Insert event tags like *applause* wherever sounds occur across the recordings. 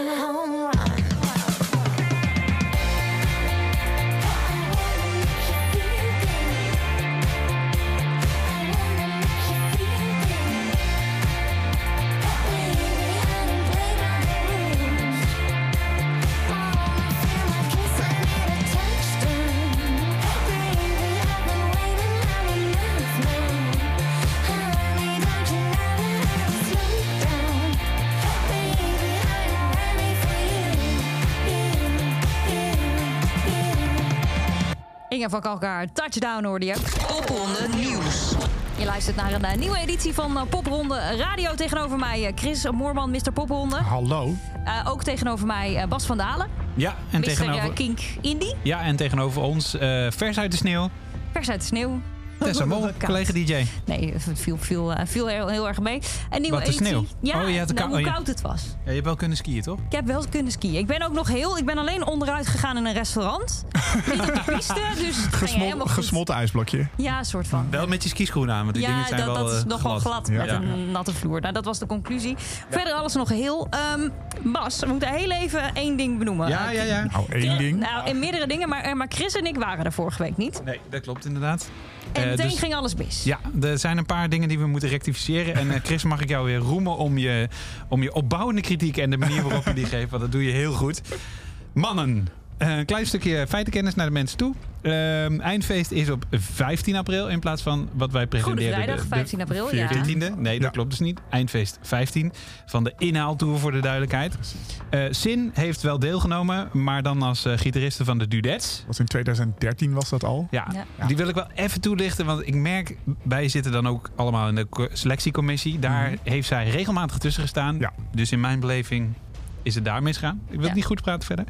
home run. Van Kalkaar, touchdown hoorde je. Popronde Nieuws. Je luistert naar een eh, nieuwe editie van eh, Popronde Radio. Tegenover mij eh, Chris Moorman, Mr. Popronde. Hallo. Eh, ook tegenover mij Bas van Dalen. Ja, en tegenover, Kink Indie. ja, en tegenover ons, eh, vers uit de sneeuw, Vers uit de sneeuw. Tessa Mol, collega DJ. Nee, het viel, viel, eh, viel heel, heel erg mee. Een nieuwe Wat, de sneeuw? Ja, Oh, je had de nou, hoe oh, koud het was. Ja, je hebt wel kunnen skiën, toch? Ik heb wel kunnen skiën. Ik ben ook nog heel... Ik ben alleen onderuit gegaan in een restaurant. *laughs* Niet op de piste, dus het ging Gesmol, helemaal goed. gesmolten ijsblokje. Ja, een soort van. Wel met je skischoenen aan, want die Ja, dingen zijn dat, wel dat is eh, nog wel glad met een natte vloer. Nou, dat was de conclusie. Verder alles nog heel. Ehm, Bas, we moeten heel even één ding benoemen. Ja, ja, ja. Nou, één ding. Nou, in meerdere dingen, maar, eh, maar Chris en ik waren er vorige week niet. Nee, dat klopt inderdaad. En Eh, meteen dus- ging alles mis. Ja, er zijn een paar dingen die we moeten rectificeren. En eh, Chris, mag ik jou weer roemen om je, om je opbouwende kritiek en de manier waarop je die geeft. Want dat doe je heel goed. Mannen. Eh, een klein stukje feitenkennis naar de mensen toe. Ehm, eindfeest is op 15 april in plaats van wat wij Goede presenteerden. vrijdag, de- de 15 april. Ja. 14e? Nee, dat Ja. klopt dus niet. Eindfeest 15 van de inhaaltour voor de duidelijkheid. Eh Sin heeft wel deelgenomen, maar dan als eh, gitariste van de Dudettes. Was in 2013 was dat al. Ja, Ja. die wil ik wel even toelichten. Want ik merk, wij zitten dan ook allemaal in de co- selectiecommissie. Daar Mhm. heeft zij regelmatig tussen gestaan. Ja. Dus in mijn beleving is het daar misgaan. Ik wil het niet goed praten verder.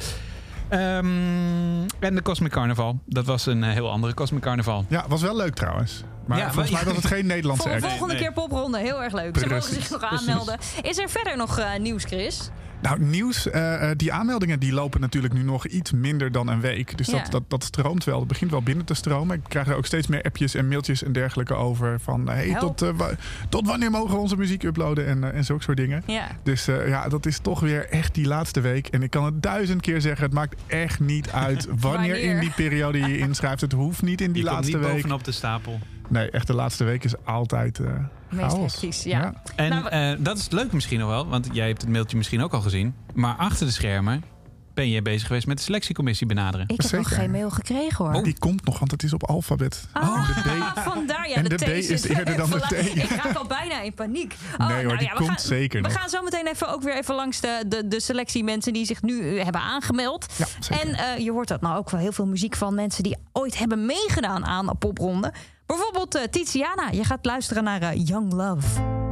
Ehm, en de Cosmic Carnival. Dat was een eh, heel andere Cosmic Carnival. Ja, was wel leuk trouwens. Maar Ja, volgens maar- mij was het geen Nederlandse act. volgende nee. keer popronde, heel erg leuk. Ze mogen zich nog aanmelden. Is er verder nog eh, nieuws, Chris? Nou, nieuws. eh, eh, die aanmeldingen die lopen natuurlijk nu nog iets minder dan een week. Dus Ja. dat, dat, dat stroomt wel. Het begint wel binnen te stromen. Ik krijg er ook steeds meer appjes en mailtjes en dergelijke over. Van hey, Help. tot, eh, wa- tot wanneer mogen we onze muziek uploaden en, eh, en zulke soort dingen. Ja. Dus eh, ja, dat is toch weer echt die laatste week. En ik kan het duizend keer zeggen. Het maakt echt niet uit *laughs* wanneer, Wanneer. in die periode je je inschrijft. Het hoeft niet in die Die komt laatste niet week. bovenop de stapel. Nee, echt de laatste week is altijd eh Meest hectisch, ja. En Nou, we- eh, dat is leuk misschien nog wel, want jij hebt het mailtje misschien ook al gezien. Maar achter de schermen ben je bezig geweest met de selectiecommissie benaderen. Ik heb nog geen mail gekregen hoor. Die komt nog, want het is op alfabet. Ah, de B *laughs* vandaar ja. En de, de T is eerder dan de T. *laughs* Ik raak al bijna in paniek. Oh, Nee hoor, nou die ja, komt gaan, zeker We nog. gaan zo meteen even ook weer even langs de, de, de selectie mensen die zich nu eh, hebben aangemeld. Ja, zeker. En eh, je hoort dat nou ook wel heel veel muziek van mensen die ooit hebben meegedaan aan een popronde. Bijvoorbeeld eh, Tiziana. Je gaat luisteren naar eh, Young Love.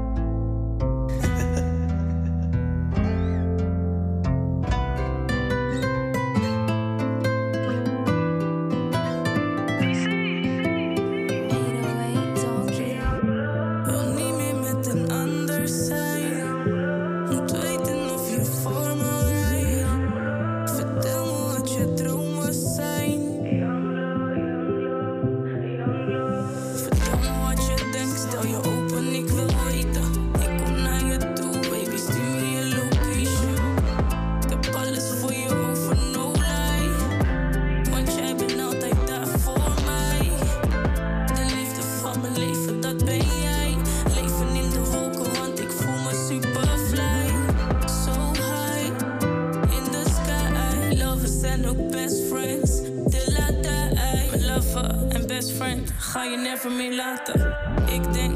Never meer laten. Ik denk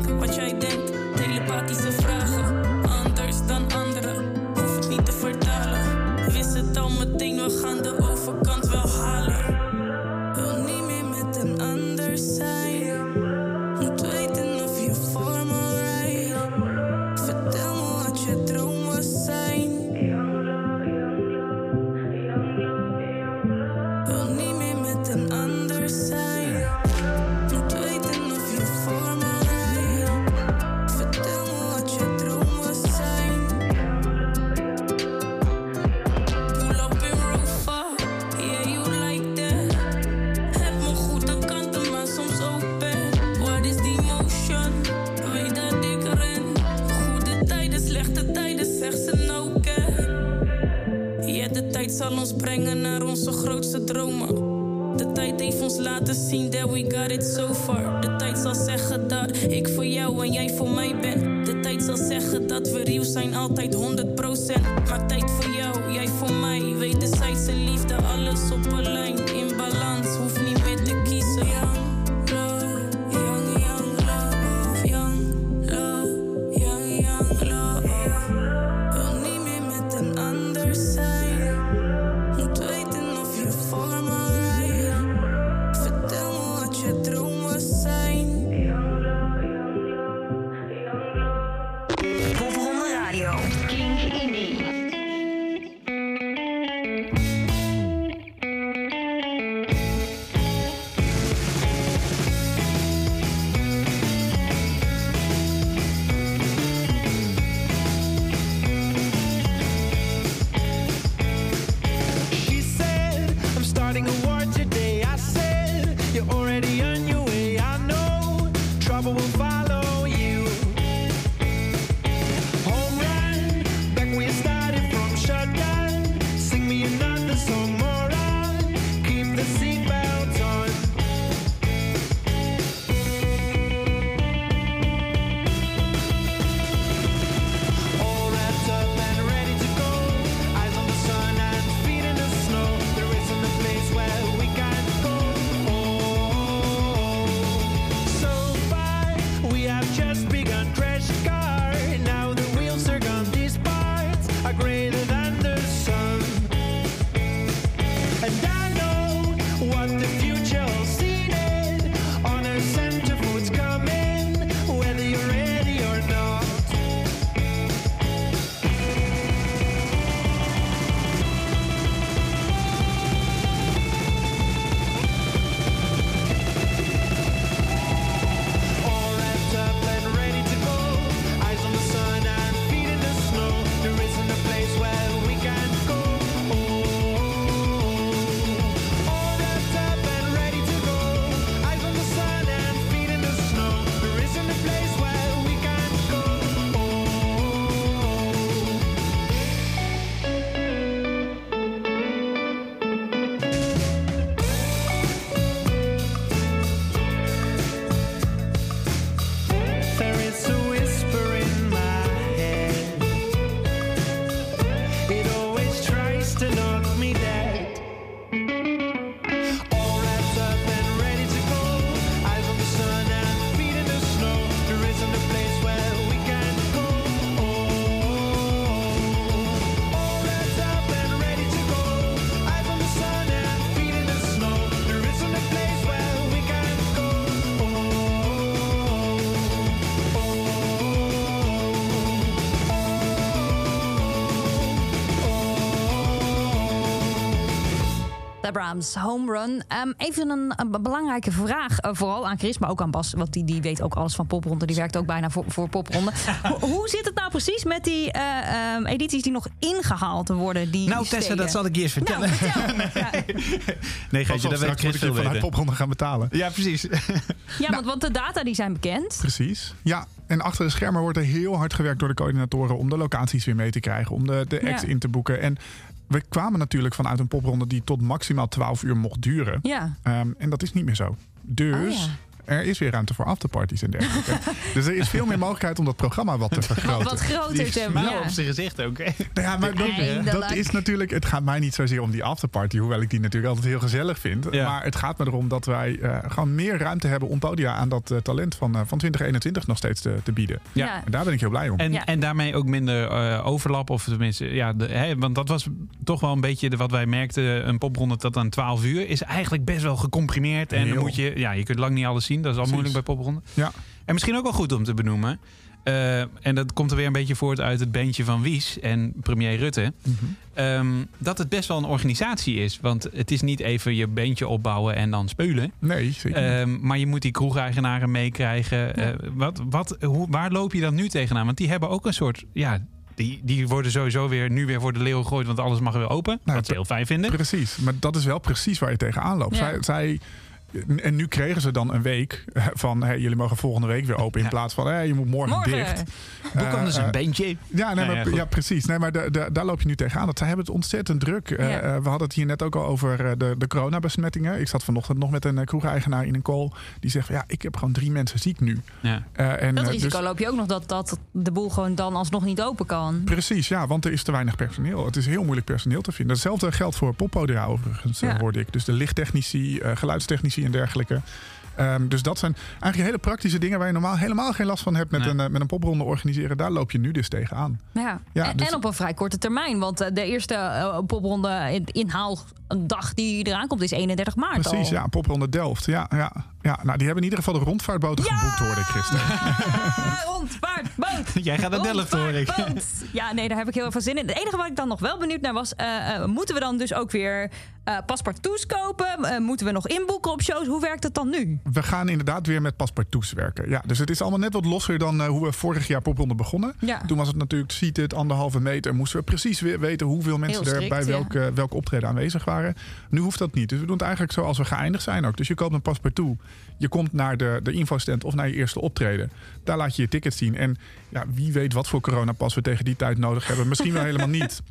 De Brahms Home Run. Ehm, even een, een belangrijke vraag, eh, vooral aan Chris, maar ook aan Bas. Want die, die weet ook alles van popronde. Die werkt ook bijna voor, voor popronde. *laughs* hoe, hoe zit het nou precies met die eh, ehm, edities die nog ingehaald worden? Die Nou, die Tessa, steden? dat zal ik je eens vertellen. Nou, vertel. *laughs* ja. nee, Geetje, dat weet Chris veel vanuit weten. popronde gaan betalen. Ja, precies. *laughs* Ja, want, want de data die zijn bekend. Precies. Ja, en achter de schermen wordt er heel hard gewerkt door de coördinatoren om de locaties weer mee te krijgen, om de, de acts Ja. in te boeken. En we kwamen natuurlijk vanuit een popronde die tot maximaal 12 uur mocht duren. Ja. Ehm, en dat is niet meer zo. Dus Oh, ja. Er is weer ruimte voor afterparties en dergelijke. *laughs* dus er is veel meer mogelijkheid om dat programma wat te vergroten. Wat groter te hebben. Maar Ja. op zijn gezicht ook. hè. Ja, maar dat, dat is natuurlijk. Het gaat mij niet zozeer om die afterparty, hoewel ik die natuurlijk altijd heel gezellig vind. Ja. Maar het gaat me erom dat wij eh, gewoon meer ruimte hebben om podia aan dat eh, talent van, eh, van 2021 nog steeds te, te bieden. Ja. En daar ben ik heel blij om. En, Ja. en daarmee ook minder eh, overlap. Of tenminste, ja, de, hè, want dat was toch wel een beetje de, wat wij merkten. Een popronde dat aan 12 uur is eigenlijk best wel gecomprimeerd. En dan moet je, ja, je kunt lang niet alles zien. Dat is al Precies. moeilijk bij popronde. Ja. En misschien ook wel goed om te benoemen. eh, en dat komt er weer een beetje voort uit het bandje van Wies en premier Rutte. Mhm. ehm, dat het best wel een organisatie is. Want het is niet even je bandje opbouwen en dan speulen. Nee, zeker. niet. Ehm, maar je moet die kroegeigenaren meekrijgen. Eh, wat, wat, hoe, waar loop je dan nu tegenaan? Want die hebben ook een soort. Ja, die, die worden sowieso weer nu weer voor de leeuw gegooid. Want alles mag weer open. Nou, wat ze heel fijn vinden. Precies, maar dat is wel precies waar je tegenaan loopt. Ja. Zij, zij, en nu kregen ze dan een week eh, van hey, jullie mogen volgende week weer open. In Ja. plaats van hey, je moet morgen, Morgen. dicht. Hoe kan dus Eh, een eh, bandje? Ja, nee, maar, ja, precies. Nee, maar de, de- daar loop je nu tegenaan. Dat zij hebben het ontzettend druk. Ja. we hadden het hier net ook al over eh, de, de coronabesmettingen. Ik zat vanochtend nog met een kroegeigenaar in een call. Die zegt van ja, ik heb gewoon drie mensen ziek nu. Ja. Eh, en, Dat risico dus- loop je ook nog dat, dat de boel gewoon dan alsnog niet open kan. Precies, ja, want er is te weinig personeel. Het is heel moeilijk personeel te vinden. Hetzelfde geldt voor poppodia overigens, Ja. hoorde ik. Dus de lichttechnici, eh, geluidstechnici en dergelijke. Ehm, dus dat zijn eigenlijk hele praktische dingen waar je normaal helemaal geen last van hebt met, Nee. een, eh, met een popronde organiseren. Daar loop je nu dus tegenaan. Ja. Ja, en, dus- en op een vrij korte termijn. Want eh, de eerste eh, popronde in- inhaaldag die eraan komt is 31 maart Precies, al. ja, popronde Delft. Ja, ja, ja, nou, die hebben in ieder geval de rondvaartboten geboekt, hoorde ik gisteren. Ah, *laughs* rondvaartboot. *laughs* Jij gaat naar Delft, hoor ik. Rondvaartboot. Ja, nee, daar heb ik heel veel zin in. Het enige wat ik dan nog wel benieuwd naar was... eh, eh, moeten we dan dus ook weer eh paspartouts kopen? Moeten we nog inboeken op shows? Hoe werkt het dan nu? We gaan inderdaad weer met paspartouts werken. Ja, dus het is allemaal net wat losser dan hoe we vorig jaar popronde begonnen. Ja. Toen was het natuurlijk seated, anderhalve meter. Moesten we precies weer weten hoeveel mensen er bij ja. welk, welk optreden aanwezig waren. Nu hoeft dat niet. Dus we doen het eigenlijk zoals we geëindigd zijn ook. Dus je koopt een paspartout. Je komt naar de, de infostand of naar je eerste optreden. Daar laat je je ticket zien. En ja, wie weet wat voor coronapas we tegen die tijd nodig hebben. Misschien wel helemaal niet.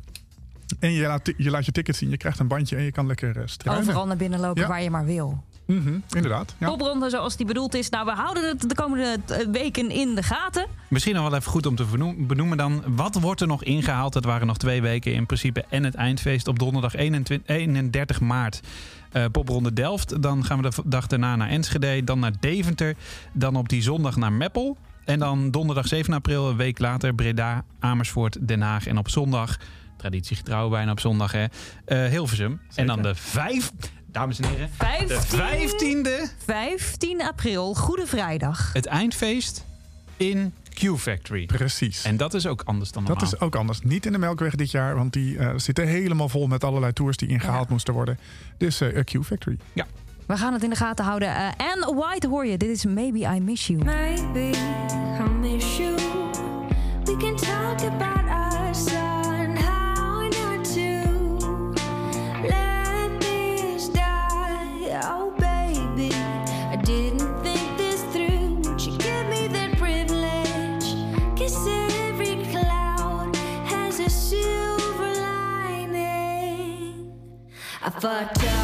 En je laat, je laat je ticket zien, je krijgt een bandje en je kan lekker eh, struinen. Overal naar binnen lopen Ja. waar je maar wil. Mhm, inderdaad. Ja. Popronde zoals die bedoeld is. Nou, we houden het de komende eh, weken in de gaten. Misschien nog wel even goed om te benoemen dan. Wat wordt er nog ingehaald? Het waren nog twee weken in principe. En het eindfeest op donderdag 21, 31 maart. eh, popronde Delft. Dan gaan we de dag daarna naar Enschede. Dan naar Deventer. Dan op die zondag naar Meppel. En dan donderdag 7 april, een week later, Breda, Amersfoort, Den Haag. En op zondag, traditiegetrouw bijna op zondag, hè, eh, Hilversum. En dan de vijf, dames en heren, de 15, 15e, 15 april, Goede Vrijdag. het eindfeest in Q-Factory. Precies. En dat is ook anders dan normaal. Dat is ook anders. Niet in de Melkweg dit jaar, want die eh, zitten helemaal vol met allerlei tours die ingehaald Ja. moesten worden. Dus eh, Q Factory. We gaan het in de gaten houden. Eh en White hoor je. Dit is Maybe I Miss You. Maybe I miss you. We can talk about I fucked up.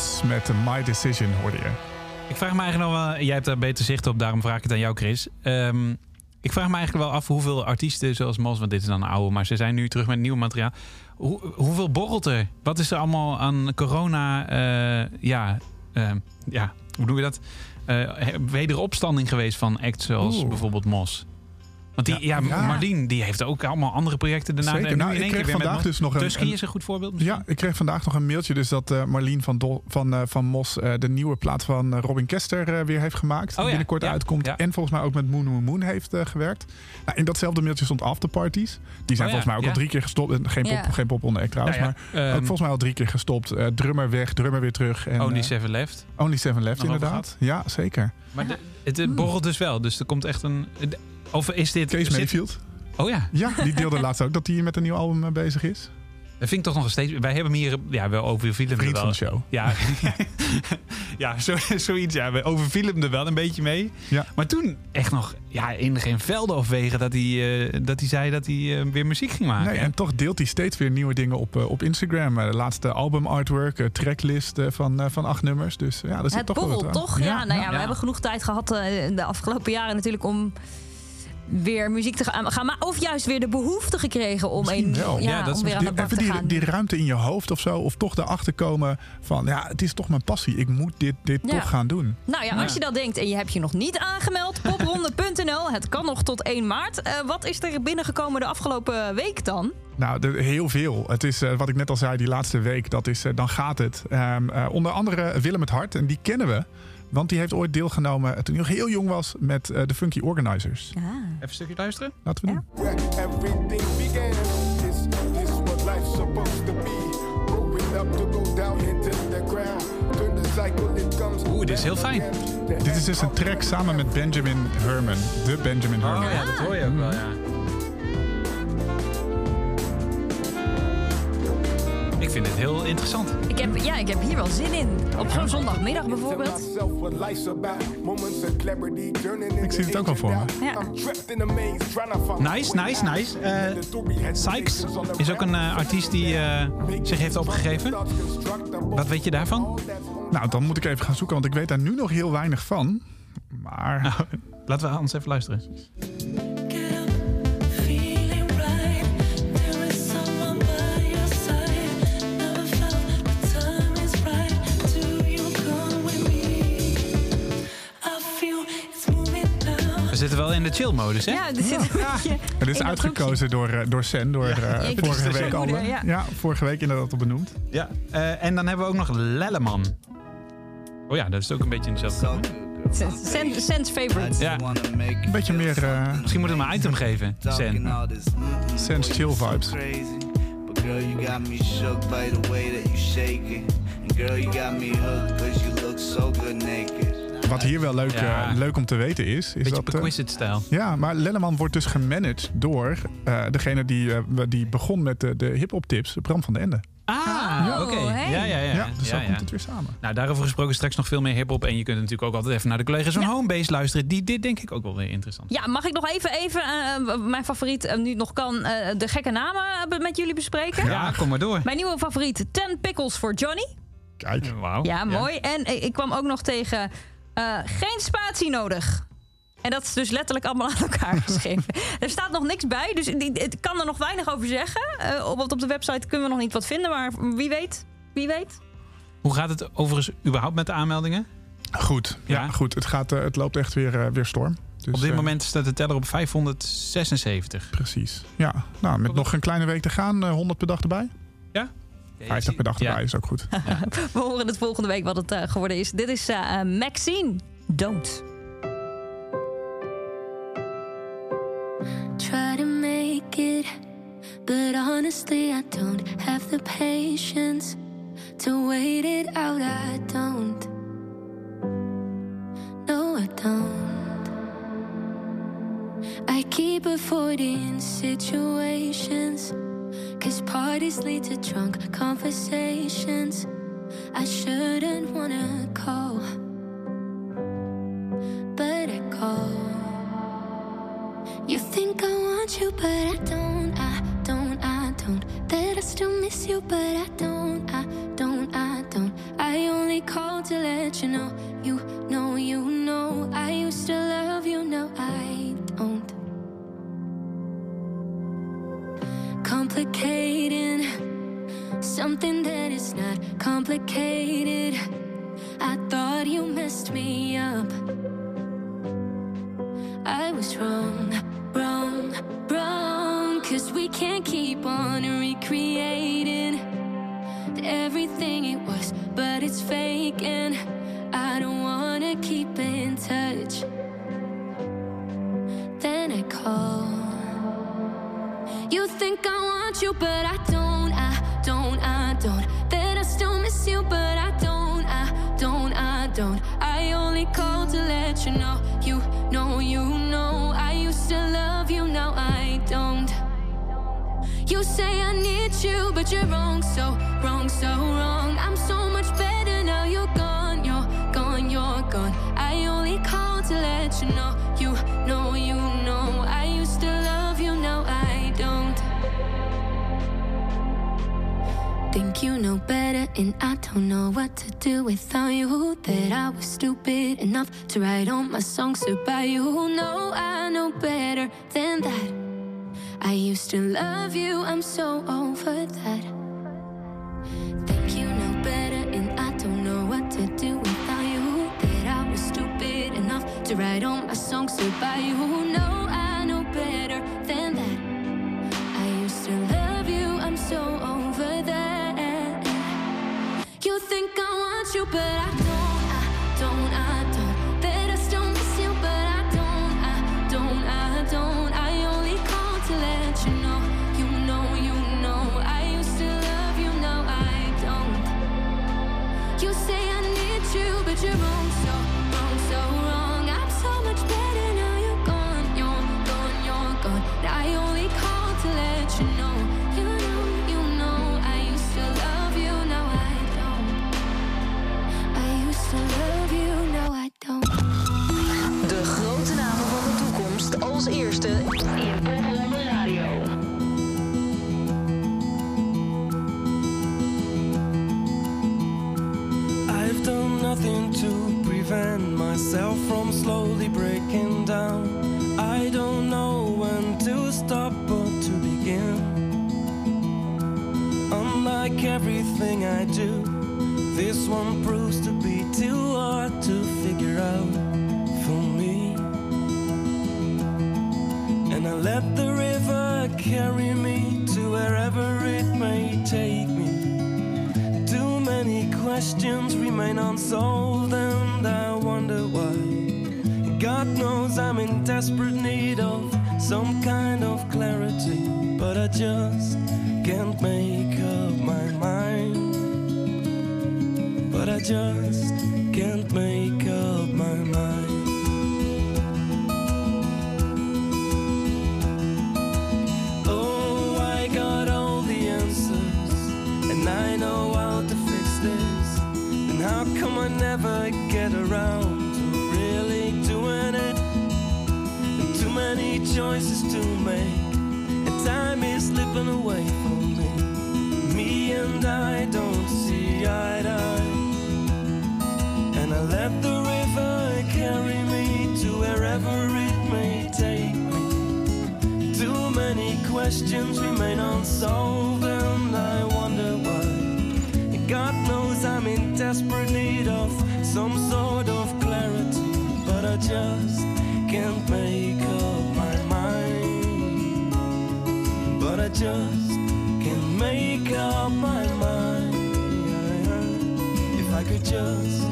Moss met My Decision hoorde je. Ik vraag me eigenlijk nog wel, jij hebt daar beter zicht op, daarom vraag ik het aan jou, Chris. Ehm, ik vraag me eigenlijk wel af hoeveel artiesten zoals Mos, want dit is dan een oude, maar ze zijn nu terug met nieuw materiaal. Hoe, hoeveel borrelt er? Wat is er allemaal aan corona? eh, ja, eh, ja, hoe noem je dat? Eh wederopstanding geweest van acts zoals Oeh. bijvoorbeeld Mos. Want die, ja, Ja. Marlien, die heeft ook allemaal andere projecten daarna. Zeker. En nu Nou, in ik één kreeg vandaag met dus nog een- Tusky een- is een goed voorbeeld misschien? Ja, ik kreeg vandaag nog een mailtje dus dat eh, Marlien van, Dol, van, eh, van Mos eh, de nieuwe plaat van Robin Kester eh, weer heeft gemaakt. Oh die ja, binnenkort ja, uitkomt. ja. En volgens mij ook met Moon Moon Moon heeft eh, gewerkt. Nou, in datzelfde mailtje stond afterparties. Die zijn Oh ja, volgens mij ook ja. al drie keer gestopt. Geen pop, Ja. geen pop onder act trouwens, Nou maar ook ehm, volgens mij al drie keer gestopt. Eh, drummer weg, drummer weer terug. En, Only Seven Left. Only Seven Left Nog inderdaad. Ja, zeker. Maar de- het borrelt dus wel. Dus er komt echt een... Of is dit... Kees zit- Mayfield. Oh ja, Ja, die deelde *laughs* laatst ook dat hij met een nieuw album eh, bezig is. dat vind ik toch nog steeds... Wij hebben hem hier ja, wel overvielen Vriend wel. van de show. Ja, *laughs* ja zo, zoiets. Ja, we overvielen hem er wel een beetje mee. Ja. Maar toen echt nog ja, in geen velden of wegen dat hij, eh, dat hij zei dat hij eh, weer muziek ging maken. Nee, en toch deelt hij steeds weer nieuwe dingen op, op Instagram. De laatste album artwork, tracklist van, van acht nummers. Dus ja, dat Het toch wel borrelt aan. toch? Ja, nou ja, we ja. hebben genoeg tijd gehad eh, de afgelopen jaren natuurlijk om weer muziek te gaan, maken. Of juist weer de behoefte gekregen om, een, ja, Ja, dat is om weer aan de Die, bak even te die, gaan. die ruimte in je hoofd of zo. Of toch erachter komen van, ja, het is toch mijn passie. Ik moet dit, dit Ja. toch gaan doen. Nou ja, als je dat denkt en je hebt je nog niet aangemeld, popronde.nl. Het kan nog tot 1 maart. Eh, wat is er binnengekomen de afgelopen week dan? Nou, heel veel. Het is eh, wat ik net al zei, die laatste week, dat is, eh, dan gaat het. Ehm, eh, onder andere Willem het Hart, en die kennen we. Want die heeft ooit deelgenomen, eh, toen hij nog heel jong was, met eh, de Funky Organizers. Ja. Even een stukje luisteren. Laten we Ja. doen. Comes. Oeh, dit is heel fijn. Dit is dus een track samen met Benjamin Herman. De Benjamin Herman. Oh ja, dat hoor je ook wel, ja. Ik vind het heel interessant. Ja, ik heb hier wel zin in. Op zo'n zondagmiddag bijvoorbeeld. Ik zie het ook wel voor me. Ja. Nice, nice, nice. Eh, Sykes is ook een eh, artiest die eh, zich heeft opgegeven. Wat weet je daarvan? Nou, dan moet ik even gaan zoeken, want ik weet daar nu nog heel weinig van. Maar Nou, laten we anders even luisteren. In de chill-modus, hè? Ja, dit zit een beetje *laughs* het is uitgekozen door, eh, door Sen, door eh, ik vorige week al. ja. Ja, vorige week inderdaad al benoemd. Ja. Eh, en dan hebben we ook nog Lelleman. Oh ja, dat is ook een beetje in dezelfde Sen's favorite. Ja. Een beetje meer eh Misschien moeten we hem een item geven, Sen. Sense chill vibes. Girl, you got me shook by the way that you shake it. And girl, you got me hooked cause you look so good naked. Wat hier wel leuk, Ja. eh, leuk om te weten is... is Beetje dat, eh, Perquisite-stijl. ja, maar Lenneman wordt dus gemanaged door eh, degene die, eh, die begon met de, de hip-hop tips, Bram van den Ende. Ah, Oh, oké. hey. Ja, ja, ja. Ja, dus ja, zo ja. komt het weer samen. Nou, daarover gesproken straks nog veel meer hip-hop. En je kunt natuurlijk ook altijd even naar de collega's van Homebase luisteren. Die dit denk ik ook wel weer interessant. Ja, mag ik nog even, even eh, mijn favoriet, eh, nu het nog kan, eh, de gekke namen met jullie bespreken? Ja, kom maar door. Mijn nieuwe favoriet, 10 Pickles voor Johnny. Kijk. Wauw. Ja, mooi. En ik kwam ook nog tegen eh, geen spatie nodig. En dat is dus letterlijk allemaal aan elkaar *laughs* geschreven. er staat nog niks bij, dus ik kan er nog weinig over zeggen. Eh, op, op de website kunnen we nog niet wat vinden, maar wie weet, wie weet. Hoe gaat het overigens überhaupt met de aanmeldingen? Goed, ja, Ja. goed. Het, gaat, eh, het loopt echt weer, weer storm. Dus, Op dit moment staat de teller op 576. Precies. Ja, nou, met nog een kleine week te gaan, eh, 100 per dag erbij. 50 per dag Ja. erbij is ook goed. *laughs* We horen het volgende week wat het eh, geworden is. Dit is eh, Maxine. Don't. try to make it. But honestly, I don't have the patience to wait it out. I don't. No, I don't. I keep avoiding situations. Cause parties lead to drunk conversations. I shouldn't wanna call. But I call. You think I want you, but I don't, I don't, I don't. That I still miss you, but I don't, I don't, I don't. I only call to let you know, you know, you know. I used to something that is not complicated. I thought you messed me up. I was wrong, wrong, wrong. Cause we can't keep on recreating everything it was, but it's fake, and I don't wanna keep in touch. Then I call. You think I want you, but I don't, I don't, I don't. That I still miss you, but I don't, I don't, I don't. I only call to let you know, you know, you know. I used to love you, now I don't. You say I need you, but you're wrong, so wrong, so wrong. I'm so much better now you're gone, you're gone, you're gone. I only call to let you know, you know, Think you know better, and I don't know what to do without you. That I was stupid enough to write all my songs about you. No, I know better than that. I used to love you, I'm so over that. Think you know better, and I don't know what to do without you. That I was stupid enough to write all my songs about you. No, but I don't, I everything I do, this one proves to be too hard to figure out for me. And I let the river carry me to wherever it may take me. Too many questions remain unsolved, and I wonder why. God knows I'm in desperate need of some kind of clarity, but I just can't make just can't make up my mind. Oh, I got all the answers, and I know how to fix this. And how come I never get around to really doing it? And too many choices to make, and time is slipping away from me. Me and I don't let the river carry me to wherever it may take me. Too many questions remain unsolved, and I wonder why. God knows I'm in desperate need of some sort of clarity, but I just can't make up my mind. But I just can't make up my mind. If I could just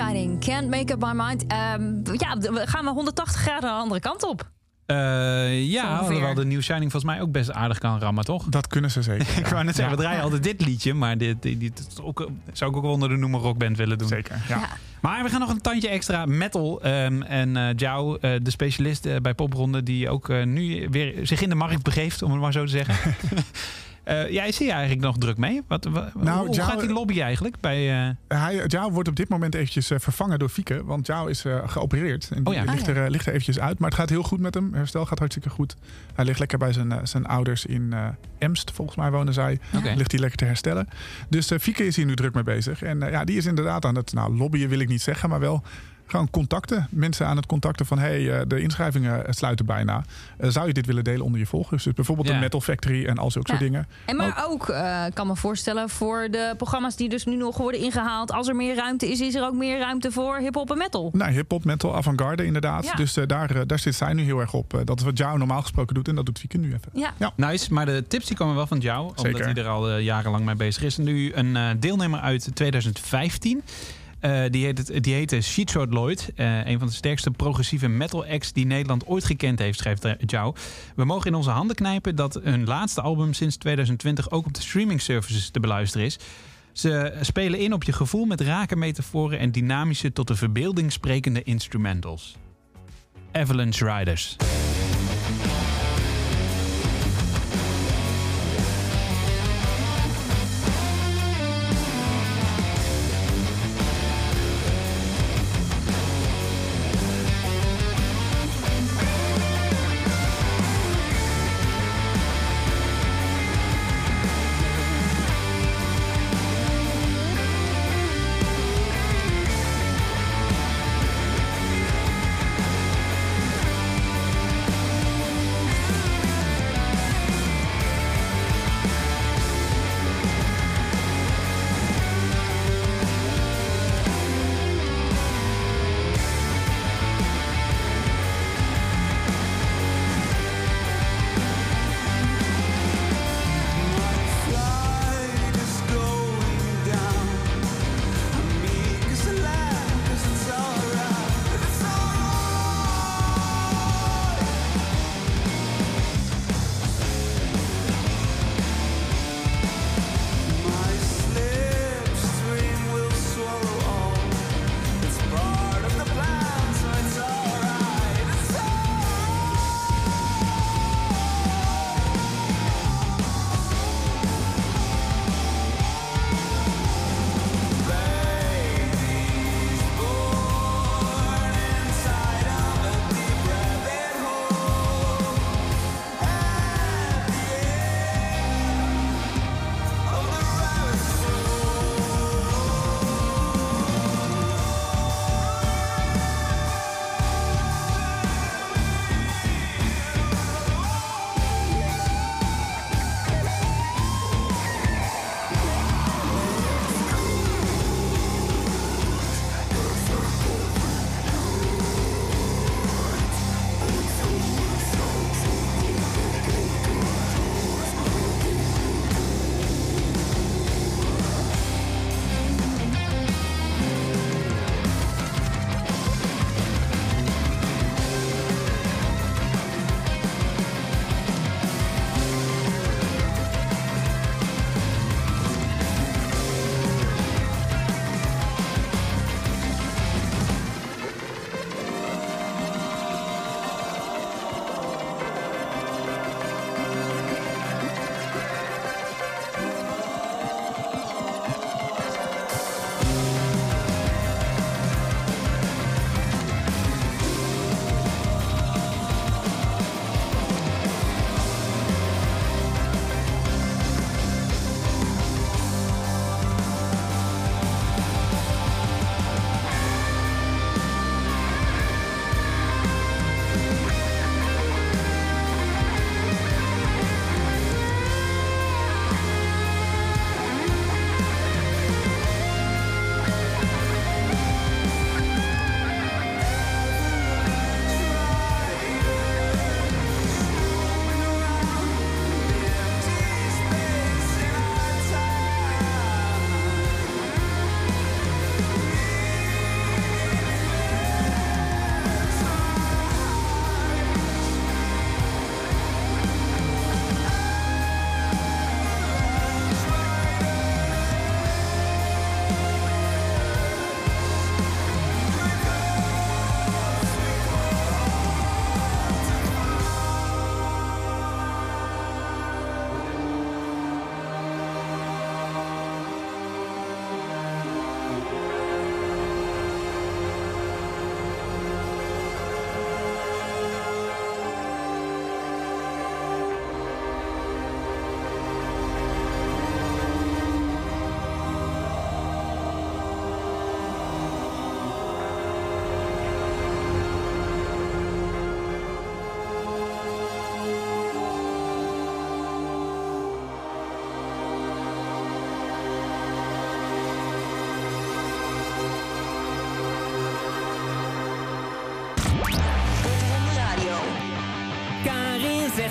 Shining, Can't Make Up My Mind. Ehm, ja, we gaan we 180 graden de andere kant op. Eh, ja, alhoewel de New Shining volgens mij ook best aardig kan rammen, toch? Dat kunnen ze zeker. *laughs* Ik wou net zeggen, Ja. we draaien altijd dit liedje, maar dit, dit, ook, zou ik ook wel onder de noemer rockband willen doen. Zeker, ja. Ja. Maar we gaan nog een tandje extra metal. ehm, en eh Jou, eh, de specialist bij Popronde, die ook nu weer zich in de markt begeeft, om het maar zo te zeggen. *laughs* Eh jij zie je eigenlijk nog druk mee. Wat, wa- Nou, hoe Jou- gaat die lobby eigenlijk? Bij, eh, Hij, Jao wordt op dit moment eventjes eh, vervangen door Fieke. Want Jao is eh, geopereerd. En die Oh ja. ligt, er, eh, ligt er eventjes uit. Maar het gaat heel goed met hem. Herstel gaat hartstikke goed. Hij ligt lekker bij zijn, zijn ouders in eh, Emst. Volgens mij wonen zij. Oké. Ligt hij lekker te herstellen. Dus eh, Fieke is hier nu druk mee bezig. En eh, ja, die is inderdaad aan het nou, lobbyen wil ik niet zeggen. Maar wel gewoon contacten. Mensen aan het contacten van... hey, eh, de inschrijvingen sluiten bijna. Eh, zou je dit willen delen onder je volgers? Dus bijvoorbeeld Ja. een Metal Factory en al zulke Ja. soort dingen. En maar ook, eh, kan me voorstellen, voor de programma's die dus nu nog worden ingehaald. Als er meer ruimte is, is er ook meer ruimte voor hip-hop en metal. Nou, hip-hop, metal, avant-garde inderdaad. Ja. Dus eh, daar, eh, daar zit zij nu heel erg op. Eh, dat is wat Jao normaal gesproken doet en dat doet Fieke nu even. Ja. Nice, maar de tips die komen wel van jou, omdat Zeker. hij er al eh, jarenlang mee bezig is. En nu een eh, deelnemer uit 2015. Eh, die, heet die heette Sheetshot Lloyd. eh, een van de sterkste progressieve metal acts die Nederland ooit gekend heeft, schrijft eh, Jou. We mogen in onze handen knijpen dat hun laatste album sinds 2020 ook op de streaming services te beluisteren is. Ze spelen in op je gevoel met rake metaforen en dynamische tot de verbeelding sprekende instrumentals. Avalanche Riders.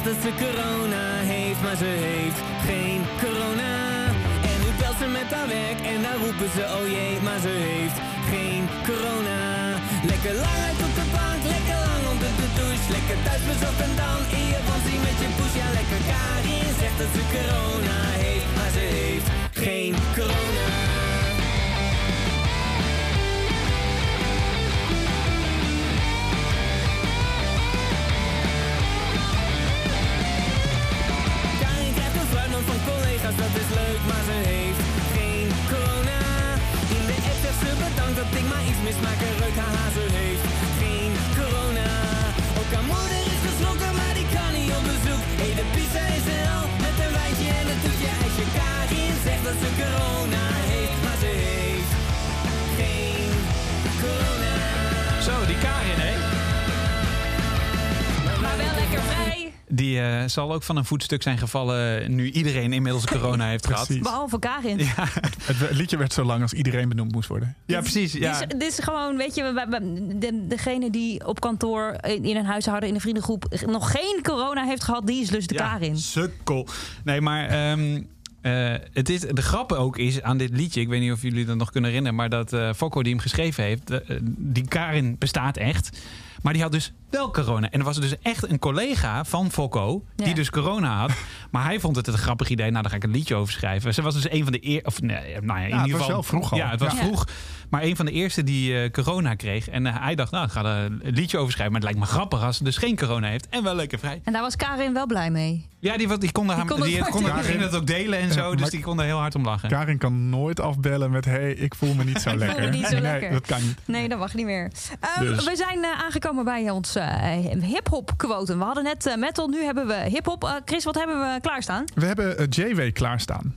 Dat ze corona heeft, maar ze heeft geen corona. En nu belt ze met haar werk en daar roepen ze oh zal ook van een voetstuk zijn gevallen nu iedereen inmiddels corona heeft *laughs* gehad. Behalve Karin. Het we- liedje werd zo lang als iedereen benoemd moest worden. Ja, precies. Ja. Dit, is, dit is gewoon, weet je, we- we- de, degene die op kantoor in, in een huishouden, in een vriendengroep nog geen corona heeft gehad, die is dus de Ja, Karin. Sukkel. Nee, maar ehm, eh, het is, de grap ook is aan dit liedje, ik weet niet of jullie dat nog kunnen herinneren, maar dat eh Fokko die hem geschreven heeft, eh, die Karin bestaat echt. Maar die had dus wel corona. En er was dus echt een collega van Fokko, die Ja. dus corona had. *laughs* Maar hij vond het een grappig idee. Nou, daar ga ik een liedje over schrijven. Ze was dus een van de eer, of nee, nou ja, in het ieder was geval wel vroeg al. Ja, het was Ja. vroeg. Maar een van de eerste die eh, corona kreeg. En eh, hij dacht, nou, ik ga er een liedje over schrijven. Maar het lijkt me grappig als ze dus geen corona heeft. En wel lekker vrij. En daar was Karin wel blij mee. Ja, die, die kon, haar, kon die, het kon, die ging het ook delen en zo. Dus die kon er heel hard om lachen. Karin kan nooit afbellen met... hey, ik voel me niet zo *laughs* Ik voel lekker. me niet zo nee, lekker. dat kan niet. Nee, dat mag niet meer. Ehm, Dus. We zijn eh, aangekomen bij ons eh hip-hop quotum. We hadden net eh, metal, nu hebben we hip-hop. Chris, wat hebben we klaarstaan? We hebben JW klaarstaan.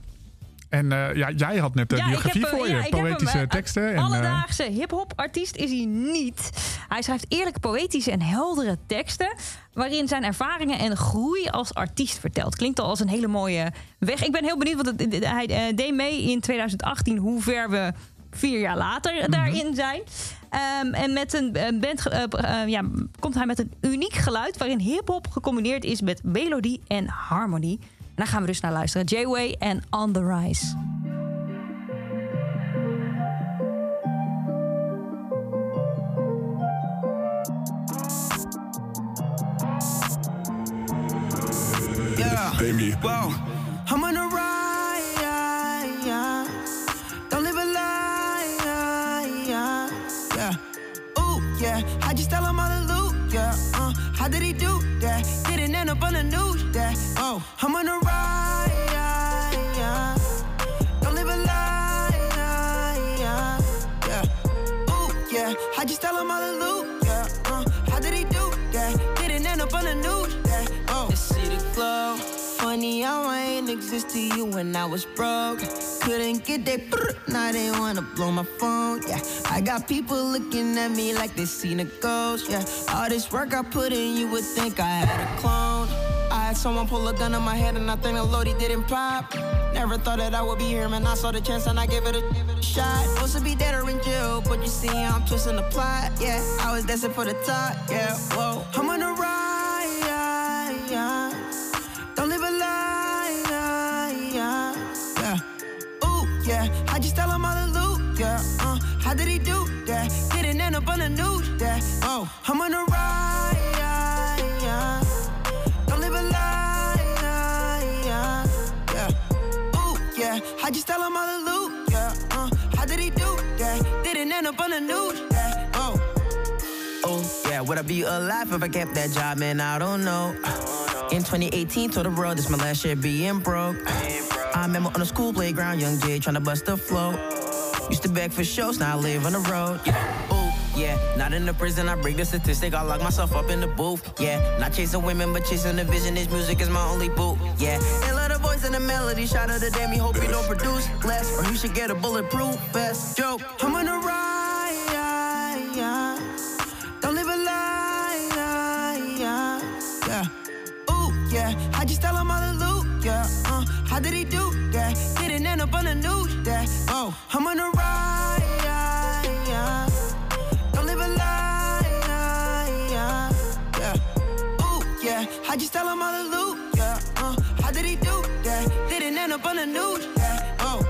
En eh, ja, jij had net de Ja, ik biografie heb, eh, voor ja, je. hem, Poëtische eh, teksten. En, eh, Alledaagse hip-hop artiest is hij niet. Hij schrijft eerlijke, poëtische en heldere teksten. waarin zijn ervaringen en groei als artiest vertelt. Klinkt al als een hele mooie weg. Ik ben heel benieuwd, want het- hij eh, deed mee in 2018 hoe ver we vier jaar later Mhm. daarin zijn. Ehm, en met een eh, band eh, eh, ja, komt hij met een uniek geluid waarin hip-hop gecombineerd is met melodie en harmonie. En daar gaan we dus naar luisteren. J-Way en On the Rise. Yeah. Baby. Whoa. I'm on a ride. Don't live a lie. Yeah. Ooh, yeah. How'd you style him all the loot? Yeah. Uh, how did he do that? Didn't end up on the news. Yeah. Oh, I'm on a ride. Don't live a lie. Yeah. Ooh, yeah. How'd you style him all ain't exist to you when I was broke. Couldn't get that now they wanna blow my phone. Yeah, I got people looking at me like they seen a ghost. Yeah, all this work I put in, you would think I had a clone. I had someone pull a gun on my head and I think the Lodi didn't pop. Never thought that I would be here, man. I saw the chance and I gave it a shot. Supposed to be dead or in jail, but you see, I'm twisting the plot. Yeah, I was destined for the top. Yeah, whoa. I'm on a ride. Yeah. Don't yeah. Yeah. How'd you style him all the loot? Yeah. Uh, how did he do that? Didn't end up on the news. Yeah. Oh, I'm on a ride. Yeah. Don't live a lie. Yeah. yeah. Ooh, yeah. How'd you style him all the loot? Yeah. Uh, how did he do that? Didn't end up on the news. Yeah. Oh. Oh, yeah, would I be alive if I kept that job, man? I don't know. In 2018, told the world this my last year being broke. I remember on the school playground, young Jay trying to bust the flow. Used to beg for shows, now I live on the road. Yeah, ooh, yeah, not in the prison, I break the statistic, I lock myself up in the booth. Yeah, not chasing women, but chasing the vision. This music is my only boot. Yeah, they love the voice and the melody. Shout out to them, you hope you don't produce less, or you should get a bulletproof vest. Joke, I'm on a ride. Yeah. Don't live a lie. Yeah. Ooh, yeah. How'd you style him all the loot? yeah. Uh, how did he do that? Didn't end up on the news, yeah. Oh, I'm on a ride, yeah, yeah. Don't live a lie, yeah, yeah. Ooh, yeah. How'd you tell him all the loot, yeah. Uh, how did he do that? Didn't end up on the news, oh. yeah. Oh.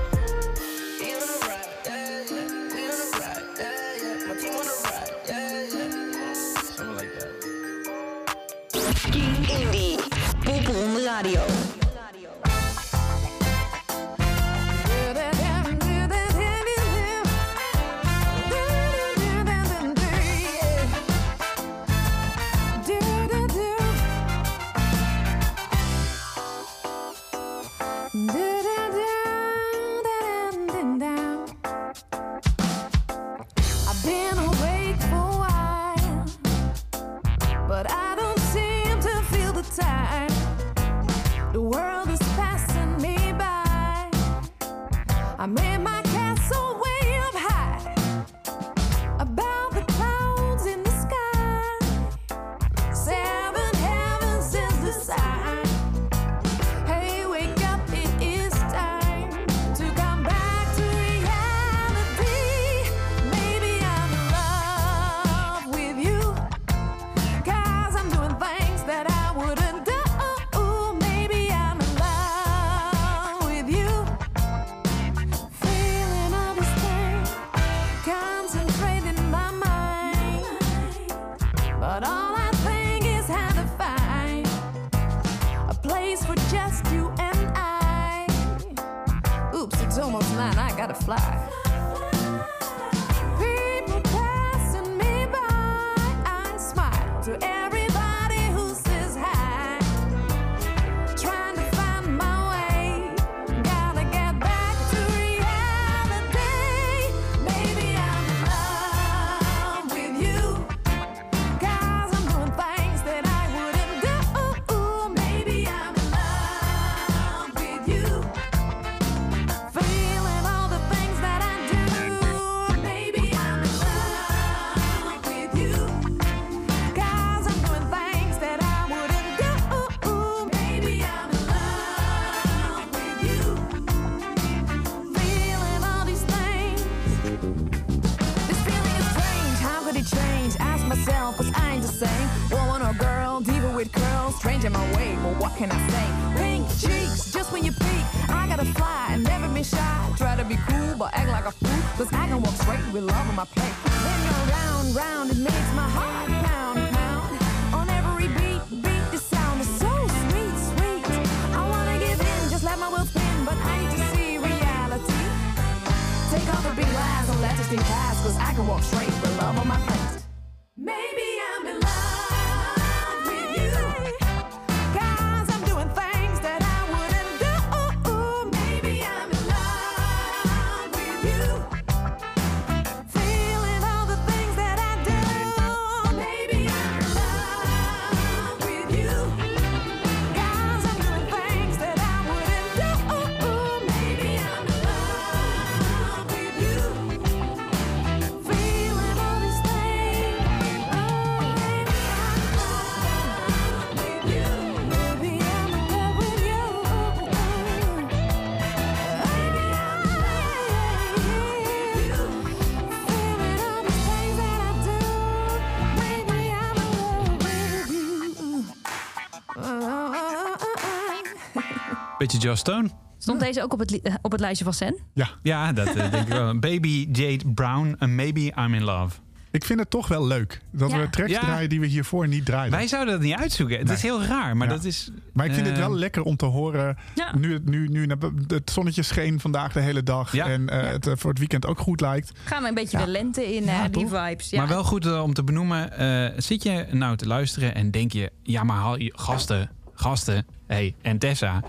Beetje Joss Stone. Stond deze ook op het, eh, op het lijstje van Sen? Ja. Ja, dat eh, denk ik wel. *laughs* Baby Jade Brown, en Maybe I'm in Love. Ik vind het toch wel leuk dat Ja. we tracks Ja. draaien die we hiervoor niet draaiden. Wij zouden dat niet uitzoeken. Het is heel raar, maar Ja. dat is... Maar ik vind het eh, wel lekker om te horen. Ja. Nu, het- nu, nu het zonnetje scheen vandaag de hele dag. Ja. En eh, het voor het weekend ook goed lijkt. Gaan we een beetje Ja. de lente in, eh, die toch? vibes. Ja. Maar wel goed om te benoemen. eh, zit je nou te luisteren en denk je... Ja, maar haal je gasten, gasten... hey, en Tessa.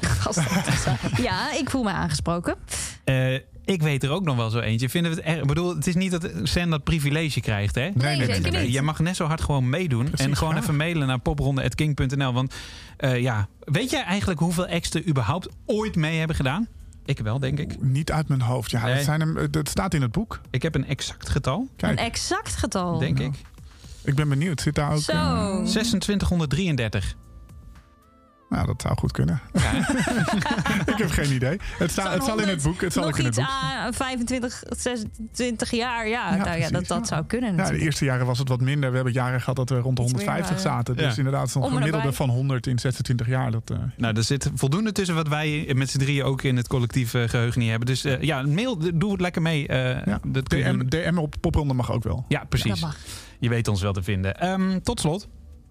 ja, ik voel me aangesproken. eh, ik weet er ook nog wel zo eentje. Vinden we het erg? Ik bedoel, het is niet dat Sen dat privilege krijgt, hè? Nee, nee, zeker niet. Je mag net zo hard gewoon meedoen. Precies, en gewoon even mailen naar popronde.king.nl. Want eh, ja, weet jij eigenlijk hoeveel extra überhaupt ooit mee hebben gedaan? Ik wel, denk ik. Niet uit mijn hoofd. Ja, Nee. dat, zijn hem, eh, dat staat in het boek. Ik heb een exact getal, Kijk, Een exact getal. denk ik. ik ben benieuwd. Zit daar ook... Zo. eh, 2633. Nou, dat zou goed kunnen. *laughs* ik heb geen idee. Het, staat, het zal in het boek. Het zal Nog in het iets boek. aan 25, 26 jaar. Ja, Ja, nou, ja dat, dat ja. zou kunnen Ja, de eerste jaren was het wat minder. We hebben jaren gehad dat we rond de Iets 150 meer, eh, zaten. Dus inderdaad, zo'n gemiddelde van 100 in 26 jaar. Dat, eh, Nou, er zit voldoende tussen wat wij met z'n drieën ook in het collectief eh, geheugen niet hebben. Dus eh, ja, mail, doe het lekker mee. eh, ja. dat kun je DM. DM op popronde mag ook wel. Ja, Dat precies. mag. Je weet ons wel te vinden. Ehm, tot slot.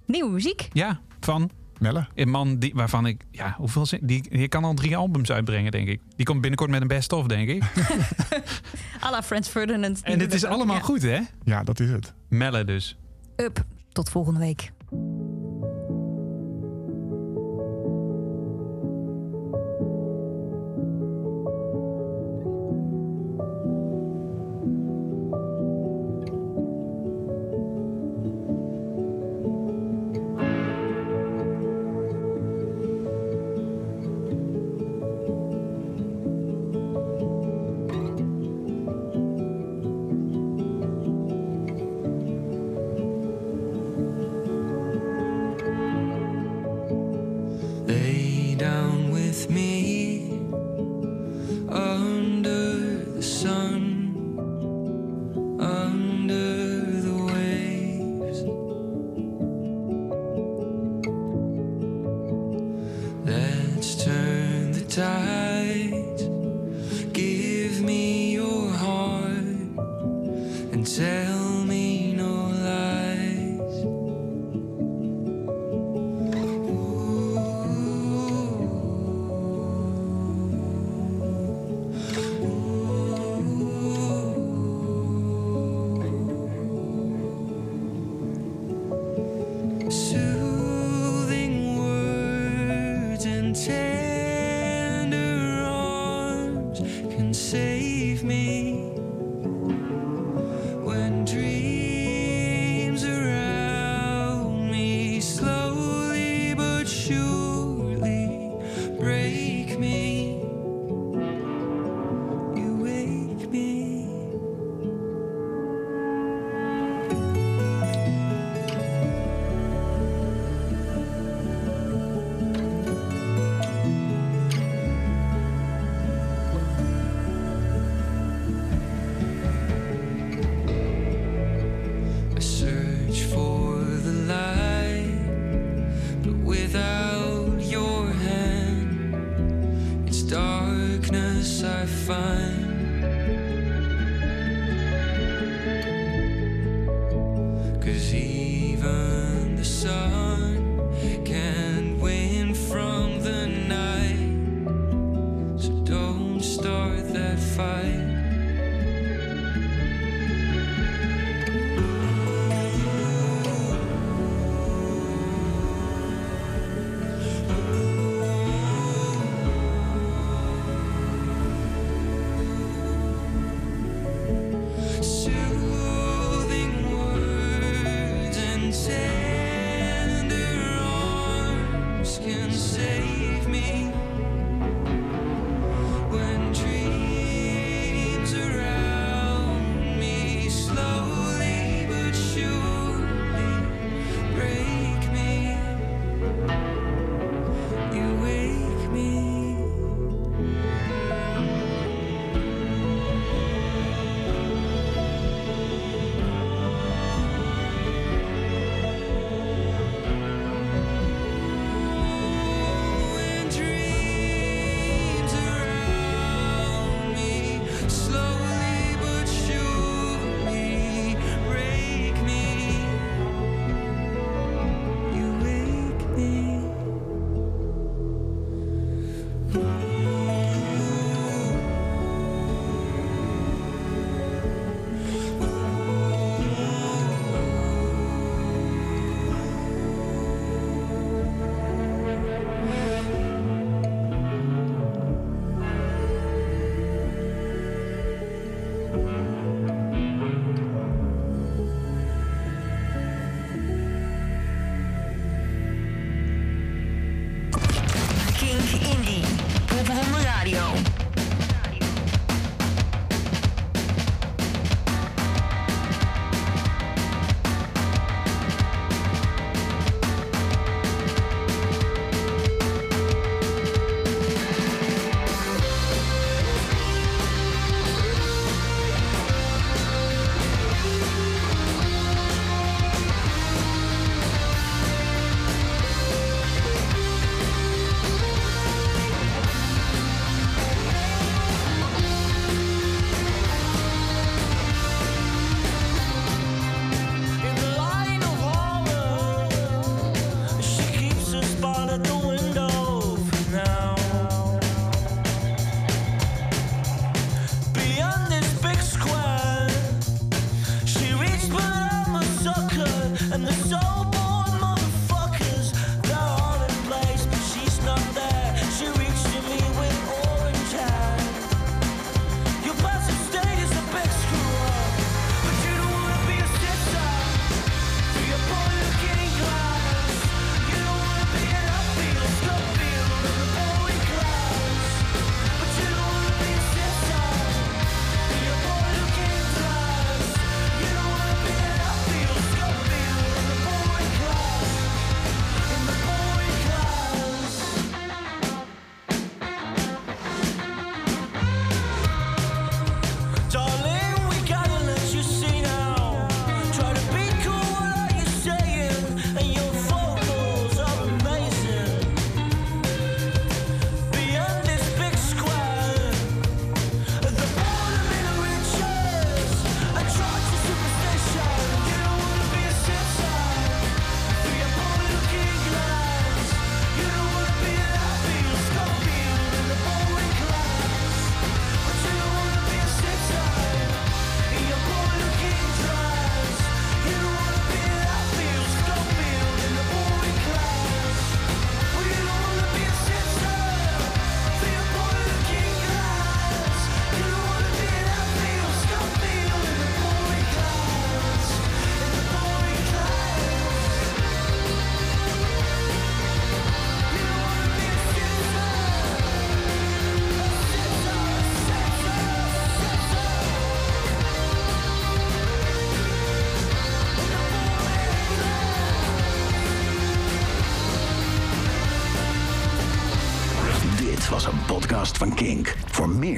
Nieuwe muziek. Ja, van Melle? Een man die, waarvan ik, ja, hoeveel zin, die, die kan al drie albums uitbrengen, denk ik. Die komt binnenkort met een best of, denk ik. *laughs* Alla Friends Ferdinand. En dit is allemaal goed, hè? Ja, dat is het. Melle dus. Up, tot volgende week.